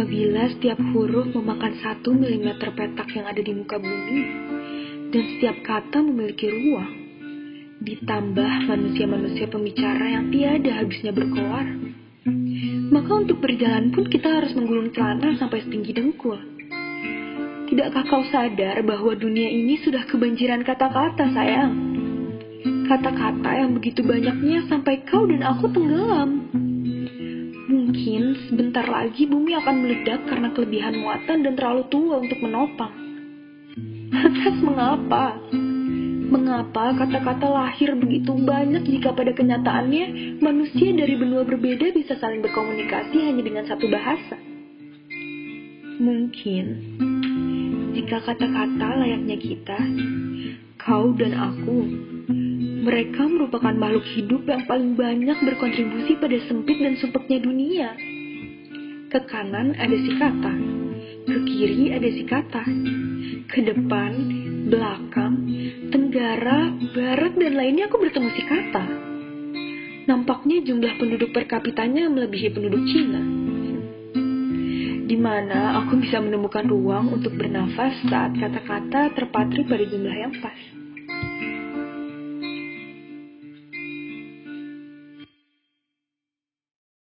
Apabila setiap huruf memakan satu milimeter petak yang ada di muka bumi, dan setiap kata memiliki ruang, ditambah manusia-manusia pembicara yang tiada habisnya berkoar, maka untuk berjalan pun kita harus menggulung celana sampai setinggi dengkul. Tidakkah kau sadar bahwa dunia ini sudah kebanjiran kata-kata, sayang? Kata-kata yang begitu banyaknya sampai kau dan aku tenggelam. Sebentar lagi bumi akan meledak karena kelebihan muatan dan terlalu tua untuk menopang. Lantas mengapa? Mengapa kata-kata lahir begitu banyak jika pada kenyataannya manusia dari benua berbeda bisa saling berkomunikasi hanya dengan satu bahasa? Mungkin jika kata-kata layaknya kita, kau dan aku mereka merupakan makhluk hidup yang paling banyak berkontribusi pada sempit dan sumpeknya dunia. Ke kanan ada si kata, ke kiri ada si kata, ke depan, belakang, tenggara, barat, dan lainnya aku bertemu si kata. Nampaknya jumlah penduduk per kapitanya melebihi penduduk Cina. Di mana aku bisa menemukan ruang untuk bernafas saat kata-kata terpatri pada jumlah yang pas.